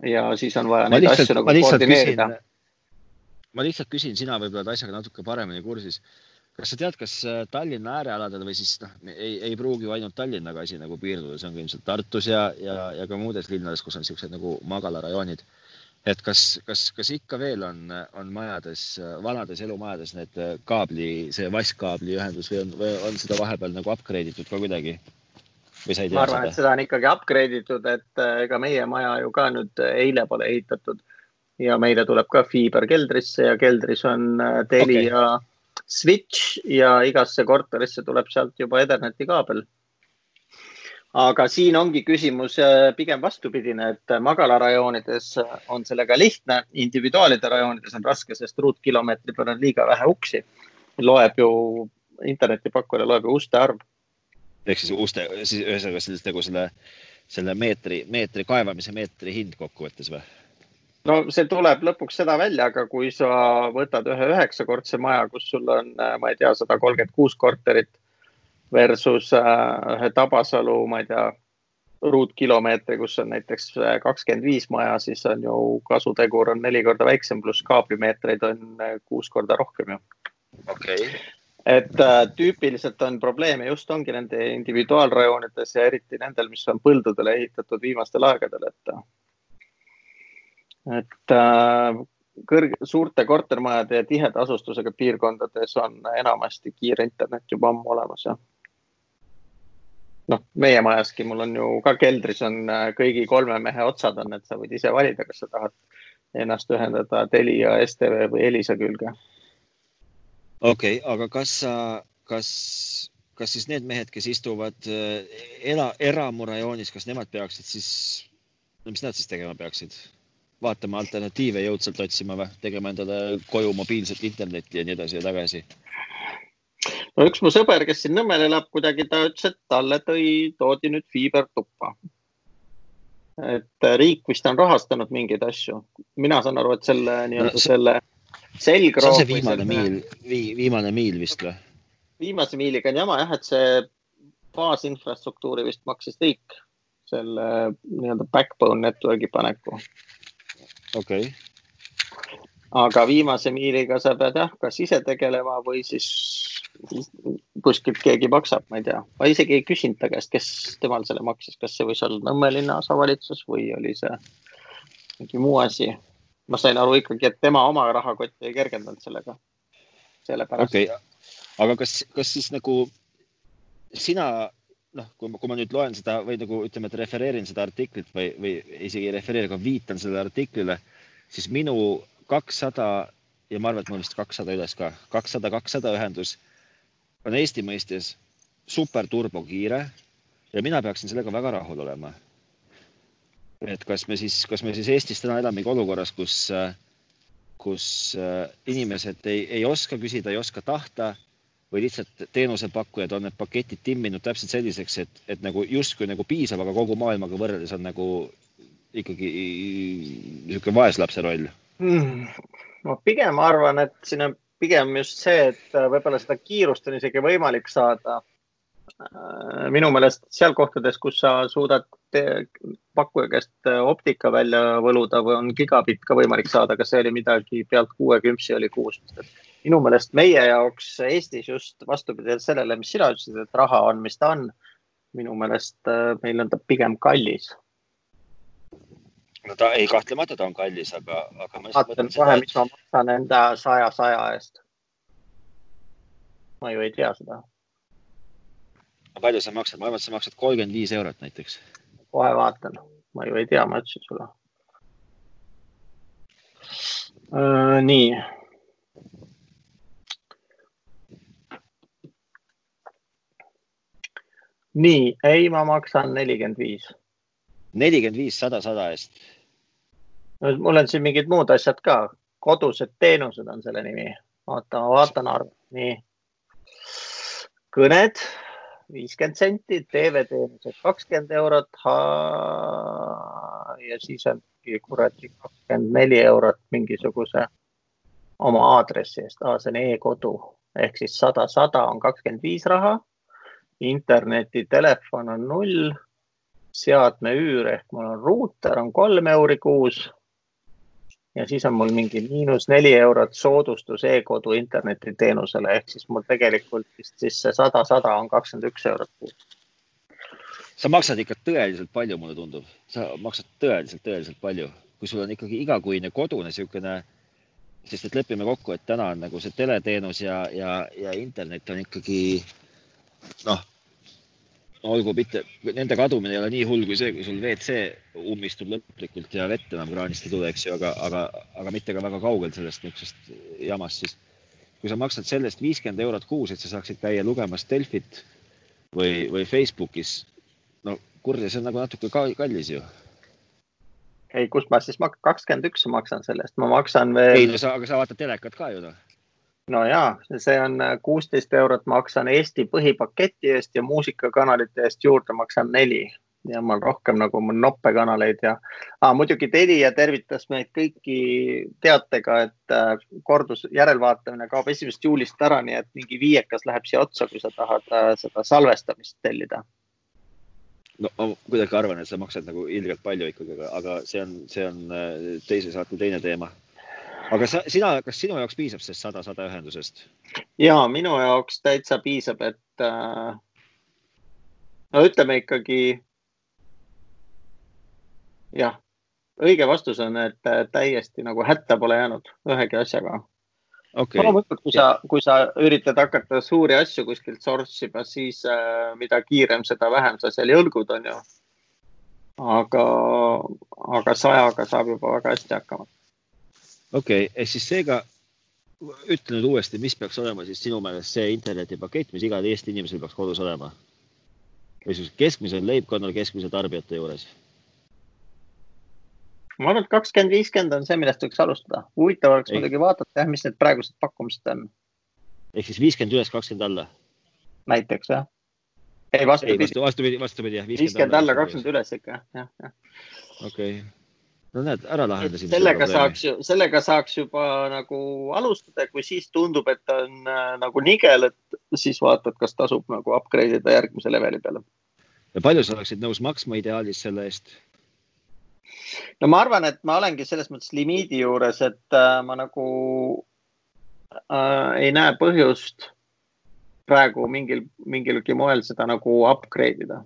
Ja siis on vaja ma neid lihtsalt, asju nagu koordineerida. ma lihtsalt küsin, sina võib-olla oled asjaga natuke paremini kursis. kas sa tead, kas äh, Tallinna äärealadel või siis noh, ei, ei pruugi ju ainult Tallinnaga asi nagu piirduda, see on ka ilmselt Tartus ja, ja, ja ka muudes linnades, kus on niisugused nagu magalarajoonid et kas, kas, kas ikka veel on, on majades, vanades elumajades need kaabli, see vasskaabli ühendus või on, või on seda vahepeal nagu upgrade itud ka kuidagi? Ma arvan, et seda on ikkagi upgrade itud, et äh, ega meie maja ju ka nüüd eile pole ehitatud ja meile tuleb ka fiiber keldrisse ja keldris on äh, Telia okay. switch ja igasse korterisse tuleb sealt juba Etherneti kaabel aga siin ongi küsimus äh, pigem vastupidine, et magalarajoonides on sellega lihtne, individuaalide rajoonides on raske, sest ruutkilomeetri peal on liiga vähe uksi. loeb ju, internetipakkuja loeb ju uste arv. Ehk siis uste, siis ühesõnaga sellist nagu selle, selle meetri, meetri kaevamise meetri hind kokkuvõttes või? no see tuleb lõpuks seda välja, aga kui sa võtad ühe üheksakordse maja, kus sul on, ma ei tea, sada kolmkümmend kuus korterit versus äh, ühe Tabasalu, ma ei tea, ruutkilomeetri, kus on näiteks äh, kakskümmend viis maja, siis on ju kasutegur on neli korda väiksem, pluss kaablimeetreid on äh, kuus korda rohkem ju. okei okay. Et äh, tüüpiliselt on probleeme just ongi nende individuaalrajoonides ja eriti nendel, mis on põldudele ehitatud viimastel aegadel, et, et äh, kõrge, suurte kortermajade ja tiheda asustusega piirkondades on enamasti kiire internet juba ammu olemas, jah noh, meie majaski, mul on ju ka keldris on äh, kõigi kolme mehe otsad on, et sa võid ise valida, kas sa tahad ennast ühendada Telia, STV või Elisa külge. Okei okay,, aga kas sa, kas, kas siis need mehed, kes istuvad era, eramurajoonis, kas nemad peaksid siis, no mis nad siis tegema peaksid? vaatama alternatiive jõudsalt otsima või tegema endale koju mobiilset internetti ja nii edasi ja tagasi? no üks mu sõber, kes siin Nõmmel elab, kuidagi ta ütles, et talle tõi, toodi nüüd fiiber tuppa. et riik vist on rahastanud mingeid asju. mina saan aru, et selle nii-öelda no, selle selgroog. see on see viimane miil vi,, viimane miil vist või? viimase miiliga on jama jah, et see baasinfrastruktuuri vist maksis riik selle nii-öelda backbone network'i paneku. okei okay aga viimase miiliga sa pead jah, kas ise tegelema või siis kuskilt keegi maksab, ma ei tea, ma isegi ei küsinud ta käest, kes temal selle maksis, kas see võis olla Nõmme linna osavalitsus või oli see mingi muu asi. Ma sain aru ikkagi, et tema oma rahakotti ei kergendanud sellega. sellepärast. okay., aga kas, kas siis nagu sina noh, kui ma, kui ma nüüd loen seda või nagu ütleme, et refereerin seda artiklit või, või isegi ei refereeri, aga viitan sellele artiklile, siis minu kakssada ja ma arvan, et mul vist kakssada üles ka, kakssada, kakssada ühendus on Eesti mõistes super turbokiire ja mina peaksin sellega väga rahul olema. Et kas me siis, kas me siis Eestis täna elamegi olukorras, kus, kus äh, inimesed ei, ei oska küsida, ei oska tahta või lihtsalt teenusepakkujad on need paketid timminud täpselt selliseks, et, et nagu justkui nagu piisab, aga kogu maailmaga võrreldes on nagu ikkagi niisugune vaeslapse roll mm,? ma pigem arvan, et siin on pigem just see, et äh, võib-olla seda kiirust on isegi võimalik saada. Äh, minu meelest seal kohtades, kus sa suudad pakkuja käest äh, optika välja võluda või on gigabitt ka võimalik saada, kas see oli midagi pealt kuue küpsi oli kuus. minu meelest meie jaoks Eestis just vastupidi sellele, mis sina ütlesid, et raha on, mis ta on. minu meelest meil on ta pigem kallis no ta ei, kahtlemata ta on kallis, aga, aga. vaatan kohe, mis ma maksan enda saja, saja eest. ma ju ei tea seda. palju sa maksad, ma arvan, et sa maksad kolmkümmend viis eurot näiteks. Kohe vaatan, ma ju ei tea, ma ütlesin sulle. nii. nii, ei, ma maksan nelikümmend viis nelikümmend viis sada sada eest no mul on siin mingid muud asjad ka, kodused teenused on selle nimi. oota, ma vaatan arvu, nii. kõned viiskümmend senti, TV-teenused kakskümmend eurot. ja siis on kuradi kakskümmend neli eurot mingisuguse oma aadressi eest, see on e-kodu ehk siis sada, sada on kakskümmend viis raha. internetitelefon on null, seadme üür ehk mul on ruuter on kolm euri kuus. Ja siis on mul mingi miinus neli eurot soodustus e-kodu internetiteenusele ehk siis mul tegelikult vist siis see sada, sada on kakskümmend üks eurot kuus. Sa maksad ikka tõeliselt palju, mulle tundub, sa maksad tõeliselt, tõeliselt palju, kui sul on ikkagi igakuine kodune niisugune sest et lepime kokku, et täna on nagu see teleteenus ja, ja, ja internet on ikkagi noh, olgu mitte, nende kadumine ei ole nii hull kui see, kui sul WC ummistub lõplikult ja vett enam kraanist ei tule, eks ju, aga, aga, aga mitte ka väga kaugel sellest niisugusest jamast, siis kui sa maksad sellest viiskümmend eurot kuus, et sa saaksid käia lugemas Delfit või, või Facebookis, no kurja, see on nagu natuke kallis ju ei, kus ma siis kakskümmend üks maksan sellest, ma maksan veel. ei, no sa, aga sa vaatad telekat ka ju noh. No ja, see on äh, kuusteist eurot maksan Eesti põhipaketi eest ja muusikakanalite eest juurde maksan neli ja mul rohkem nagu mul noppekanaleid ja ah, muidugi Telia tervitas meid kõiki teatega, et äh, kordus järelvaatamine kaob esimesest juulist ära, nii et mingi viiekas läheb siia otsa, kui sa tahad äh, seda salvestamist tellida no ma kuidagi arvan, et sa maksad nagu ilgelt palju ikkagi, aga see on, see on teise saate teine teema. Aga sa, sina, kas sinu jaoks piisab sellest sada, sada ühendusest? ja minu jaoks täitsa piisab, et äh, no ütleme ikkagi. jah, õige vastus on, et äh, täiesti nagu hätta pole jäänud ühegi asjaga okay.. loomulikult, kui sa, kui sa üritad hakata suuri asju kuskilt source ima, siis äh, mida kiirem, seda vähem sa seal jõlgud, on ju. aga, aga sajaga saab juba väga hästi hakkama. Okei okay., ehk siis seega ütle nüüd uuesti, mis peaks olema siis sinu meelest see internetipakett, mis igal Eesti inimesel peaks kodus olema? või siis keskmisel leibkonnal, keskmise tarbijate juures ma arvan, et kakskümmend, viiskümmend on see, millest võiks alustada. huvitav oleks muidugi vaadata jah, mis need praegused pakkumised on. ehk siis viiskümmend üles, kakskümmend alla? näiteks jah. ei vastupidi. Vastu, vastupidi, vastupidi jah. viiskümmend alla, kakskümmend üles ikka, jah, jah. okei okay. No näed, ära lahendasid. sellega saaks ju, sellega saaks juba nagu alustada, kui siis tundub, et on äh, nagu nigel, et siis vaatad, kas tasub nagu upgrade ida järgmise leveli peale. ja palju sa oleksid nõus maksma ideaalis selle eest? no ma arvan, et ma olengi selles mõttes limiidi juures, et äh, ma nagu äh, ei näe põhjust praegu mingil, mingilgi moel seda nagu upgrade ida.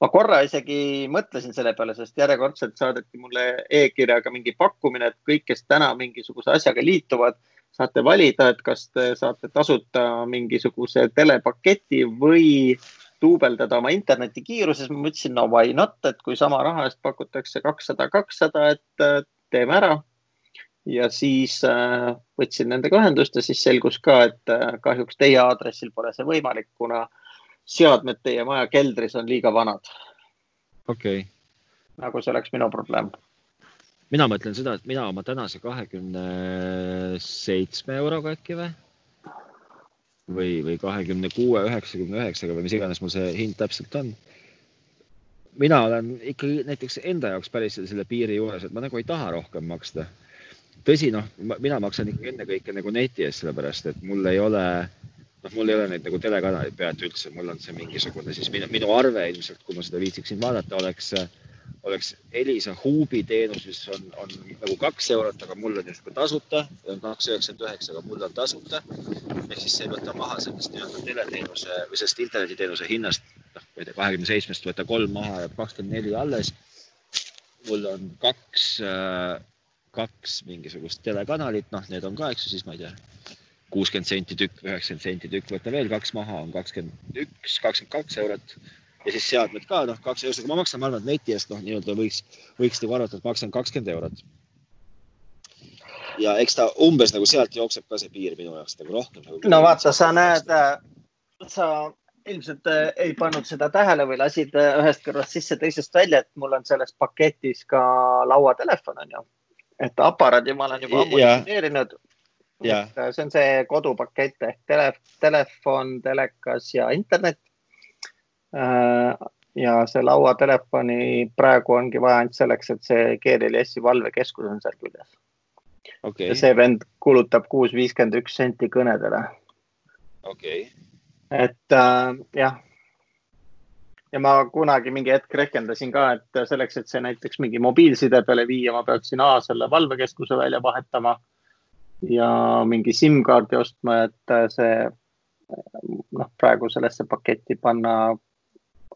Ma korra isegi mõtlesin selle peale, sest järjekordselt saadeti mulle e-kirjaga mingi pakkumine, et kõik, kes täna mingisuguse asjaga liituvad, saate valida, et kas te saate tasuta mingisuguse telepaketi või duubeldada oma internetikiiruses, ma mõtlesin, no why not, et kui sama raha eest pakutakse kakssada, kakssada, et äh, teeme ära. ja siis äh, võtsin nendega ühendust ja siis selgus ka, et äh, kahjuks teie aadressil pole see võimalik, kuna seadmed teie maja keldris on liiga vanad. okei okay.. nagu see oleks minu probleem mina mõtlen seda, et mina oma tänase kahekümne seitsme euroga äkki või või, või kahekümne kuue, üheksakümne üheksaga või mis iganes mul see hind täpselt on. mina olen ikkagi näiteks enda jaoks päris selle piiri juures, et ma nagu ei taha rohkem maksta. tõsi, noh, mina maksan ikkagi ennekõike nagu neti eest, sellepärast et mul ei ole, noh, mul ei ole neid nagu telekanaleid pealt üldse, mul on see mingisugune siis minu, minu arve ilmselt, kui ma seda viitsiksin vaadata, oleks oleks Elisa Huubi teenus, mis on, on nagu kaks eurot, aga mul on justkui tasuta, kaks üheksakümmend üheksa, aga mul on tasuta. ehk siis see ei võta maha sellest nii-öelda teleteenuse või sellest internetiteenuse hinnast, noh, ma ei tea, kahekümne seitsmest võta kolm maha, jääb kakskümmend neli alles. mul on kaks, kaks mingisugust telekanalit, noh, need on ka, eks ju, siis ma ei tea, kuuskümmend senti tükk, üheksakümmend senti tükk, võta veel kaks maha, on kakskümmend üks, kakskümmend kaks eurot ja siis seadmed ka noh, kaks eurot, ma maksan, ma arvan, et neti eest noh, nii-öelda võiks, võiks nagu arvata, et maksan kakskümmend eurot. ja eks ta umbes nagu sealt jookseb ka see piir minu jaoks nagu rohkem nagu. no vaata, sa näed, sa ilmselt äh, ei pannud seda tähele või lasid äh, ühest kõrvast sisse, teisest välja, et mul on selles paketis ka lauatelefon on ju. et aparaadi ma olen juba ammu installeerinud. Äh, see on see kodupakett ehk tele, telefon, telekas ja internet Äh, ja see lauatelefoni praegu ongi vaja ainult selleks, et see GLS-i valvekeskus on seal küljes. okay.. see vend kulutab kuus viiskümmend üks senti kõnedele. okei okay.. et äh, jah. ja ma kunagi mingi hetk rehkendasin ka, et selleks, et see näiteks mingi mobiilside peale viia, ma peaksin A selle valvekeskuse välja vahetama ja mingi SIM-kaardi ostma, et see noh, praegu sellesse paketti panna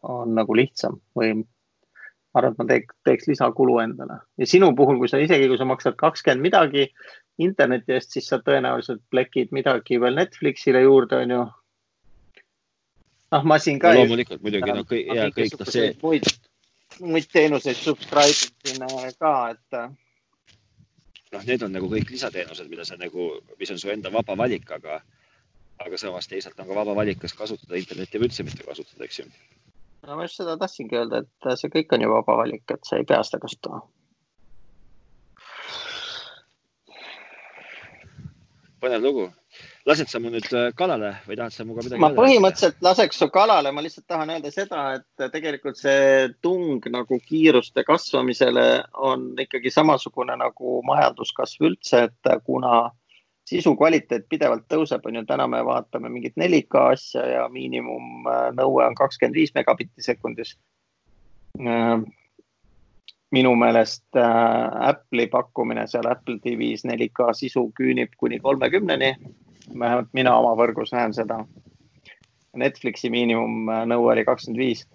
on nagu lihtsam või ma arvan, et ma teeks, teeks lisakulu endale ja sinu puhul, kui sa isegi, kui sa maksad kakskümmend midagi interneti eest, siis sa tõenäoliselt plekid midagi veel Netflixile juurde, onju. noh, ma siin ka loomulikult muidugi, no kõik ja kõik noh, see. muid, muid teenuseid subscribe isin ka, et. Noh, need on nagu kõik lisateenused, mida sa nagu, mis on su enda vaba valik, aga, aga samas teisalt on ka vaba valik, kas kasutada internetti või üldse mitte kasutada, eks ju no ma just seda tahtsingi öelda, et see kõik on ju vaba valik, et sa ei pea seda kasutama. põnev lugu. Lased sa mu nüüd äh, kalale või tahad sa minuga midagi? ma põhimõtteliselt laseks su kalale, ma lihtsalt tahan öelda seda, et tegelikult see tung nagu kiiruste kasvamisele on ikkagi samasugune nagu majanduskasv üldse, et kuna äh, sisu kvaliteet pidevalt tõuseb, on ju, täna me vaatame mingit 4K asja ja miinimumnõue on kakskümmend viis megabitti sekundis. Äh, minu meelest äh, Apple'i pakkumine seal Apple TV-s 4K sisu küünib kuni kolmekümneni. Vähemalt mina oma võrgus näen seda. Netflixi miinimumnõue oli kakskümmend viis.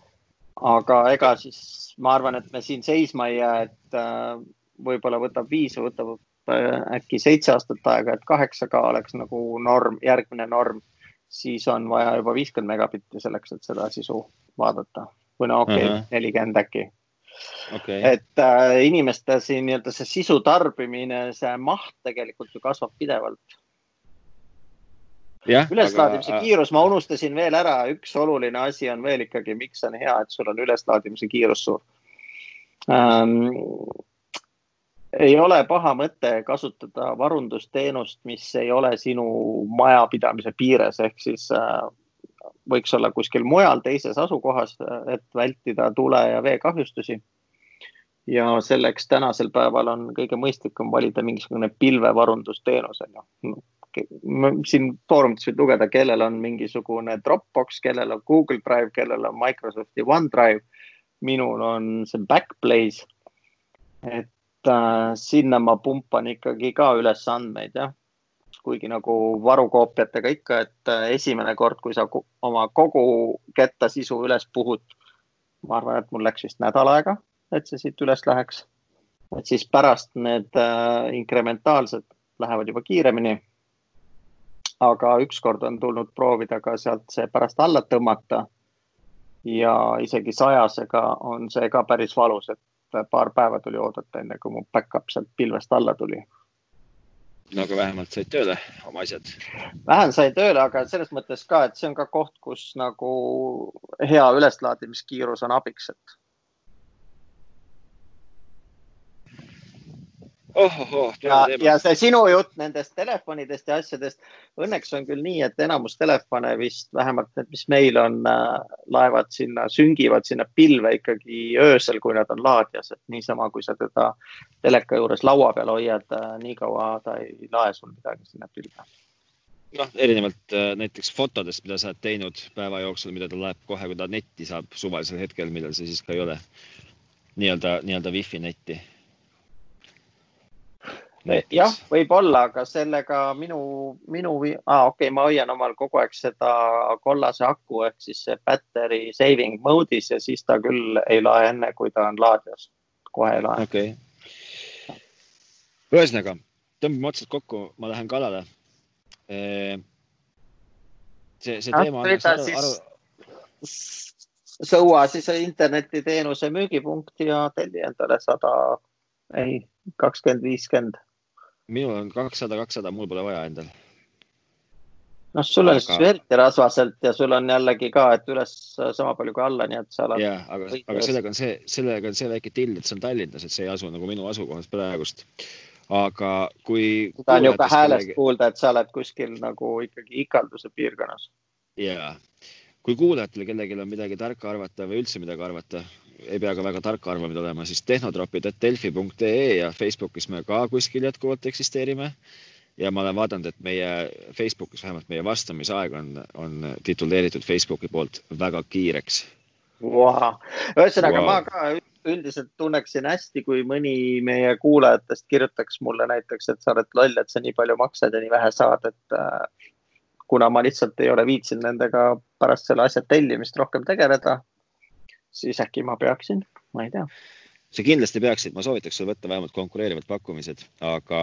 aga ega siis ma arvan, et me siin seisma ei jää, et äh, võib-olla võtab viis võtab Äh, äkki seitse aastat aega, et kaheksa K oleks nagu norm, järgmine norm, siis on vaja juba viiskümmend megabitti selleks, et seda sisu vaadata või no okei okay, uh, nelikümmend -huh. äkki okay.. et äh, inimeste siin nii-öelda see sisu tarbimine, see maht tegelikult ju kasvab pidevalt. Üleslaadimise aga... kiirus, ma unustasin veel ära, üks oluline asi on veel ikkagi, miks on hea, et sul on üleslaadimise kiirus suur ähm, ei ole paha mõte kasutada varundusteenust, mis ei ole sinu majapidamise piires, ehk siis äh, võiks olla kuskil mujal teises asukohas, et vältida tule ja veekahjustusi. ja selleks tänasel päeval on kõige mõistlikum valida mingisugune pilvevarundusteenus on ju. Siin foorumites võid lugeda, kellel on mingisugune Dropbox, kellel on Google Drive, kellel on Microsofti OneDrive. minul on see Backblaze. et äh, sinna ma pumpan ikkagi ka üles andmeid, jah. kuigi nagu varukoopiatega ikka, et äh, esimene kord, kui sa oma kogu ketta sisu üles puhud, ma arvan, et mul läks vist nädal aega, et see siit üles läheks. et siis pärast need äh, inkrementaalsed lähevad juba kiiremini. Aga ükskord on tulnud proovida ka sealt see pärast alla tõmmata ja isegi sajasega on see ka päris valus, et paar päeva tuli oodata, enne kui mu back-up sealt pilvest alla tuli. no aga vähemalt said tööle oma asjad. vähem sai tööle, aga selles mõttes ka, et see on ka koht, kus nagu hea üleslaadimiskiirus on abiks, et ohohoo. ja, ja see sinu jutt nendest telefonidest ja asjadest, õnneks on küll nii, et enamus telefone vist vähemalt need, mis meil on äh,, laevad sinna, süngivad sinna pilve ikkagi öösel, kui nad on laadijas, et niisama, kui sa teda teleka juures laua peal hoiad äh,, nii kaua ta ei lae sul midagi sinna pilve. Noh, erinevalt äh, näiteks fotodest, mida sa oled teinud päeva jooksul, mida ta laeb kohe, kui ta netti saab suvalisel hetkel, millal see siis ka ei ole. Nii-öelda, nii-öelda wifi netti jah, võib-olla, aga sellega minu, minu ah,, okei okay,, ma hoian omal kogu aeg seda kollase aku ehk siis battery saving mode'is ja siis ta küll ei lae enne, kui ta on laadijas. kohe ei lae. okei okay.. ühesõnaga, tõmbame otsad kokku, ma lähen kalale. see, see teema on aru, aru... sõua siis internetiteenuse müügipunkti ja telli endale sada, ei, kakskümmend, viiskümmend minul on kakssada, kakssada, mul pole vaja endal. noh, sul on aga... eriti rasvaselt ja sul on jällegi ka, et üles sama palju kui alla, nii et sa oled. ja, aga, aga sellega on see, sellega on see väike till, et see on Tallinnas, et see ei asu nagu minu asukohas praegust. aga kui. seda on ju ka häälest kellegi... kuulda, et sa oled kuskil nagu ikkagi ikalduse piirkonnas. ja, kui kuulajatel kellelgi on midagi tarka arvata või üldse midagi arvata ei pea ka väga tark arvamine olema, siis tehnotropid.delfi.ee ja Facebookis me ka kuskil jätkuvalt eksisteerime. ja ma olen vaadanud, et meie Facebookis vähemalt meie vastamisaeg on, on tituleeritud Facebooki poolt väga kiireks wow.. ühesõnaga wow. ma ka üldiselt tunneksin hästi, kui mõni meie kuulajatest kirjutaks mulle näiteks, et sa oled loll, et sa nii palju maksad ja nii vähe saad, et äh, kuna ma lihtsalt ei ole viitsinud nendega pärast selle asja tellimist rohkem tegeleda, siis äkki ma peaksin, ma ei tea. sa kindlasti peaksid, ma soovitaks sul võtta vähemalt konkureerivad pakkumised, aga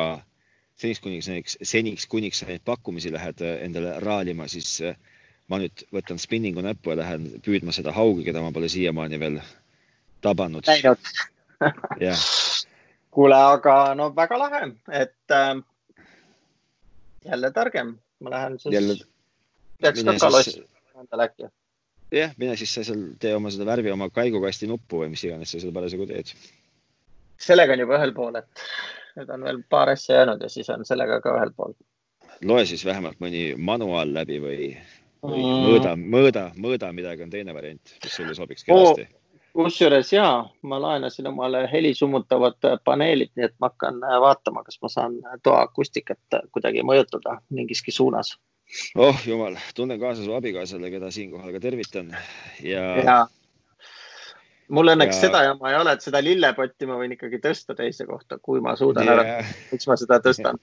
seniks kuniks, seniks kuniks sa neid pakkumisi lähed endale raalima, siis äh, ma nüüd võtan spinningu näppu ja lähen püüdma seda haugi, keda ma pole siiamaani veel tabanud. näinud jah. kuule, aga no väga lahe, et äh, jälle targem, ma lähen siis jälle.... peaks ka kalossi endale äkki. Jah, mine siis sa seal tee oma seda värvi oma kaigukasti nuppu või mis iganes sa seal parasjagu teed. sellega on juba ühel pool, et nüüd on veel paar asja jäänud ja siis on sellega ka ühel pool. loe siis vähemalt mõni manuaal läbi või või mm. mõõda, mõõda, mõõda midagi on teine variant, mis sulle sobiks kenasti oh,. kusjuures ja, ma laenasin omale heli summutavad paneelid, nii et ma hakkan vaatama, kas ma saan toa akustikat kuidagi mõjutada mingiski suunas. Oh jumal, tunnen kaasa su abikaasale, keda siinkohal ka tervitan. Ja, ja mul õnneks ja... seda jama ei ole, et seda lillepotti ma võin ikkagi tõsta teise kohta, kui ma suudan yeah. ära, miks ma seda tõstan.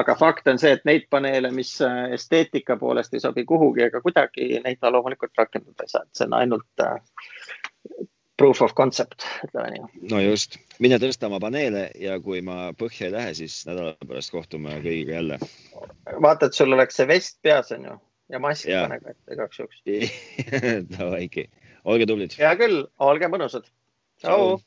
Aga fakt on see, et neid paneele, mis äh, esteetika poolest ei sobi kuhugi ega kuidagi, neid ma loomulikult rakendada ei saa, et see on ainult äh, proof of concept, ütleme nii. no just, mine tõsta oma paneele ja kui ma põhja ei lähe, siis nädala pärast kohtume kõigiga jälle. vaata, et sul oleks see vest peas, on ju, ja mask pane ka ette igaks juhuks Davai, olge tublid. hea küll, olge mõnusad. tšau.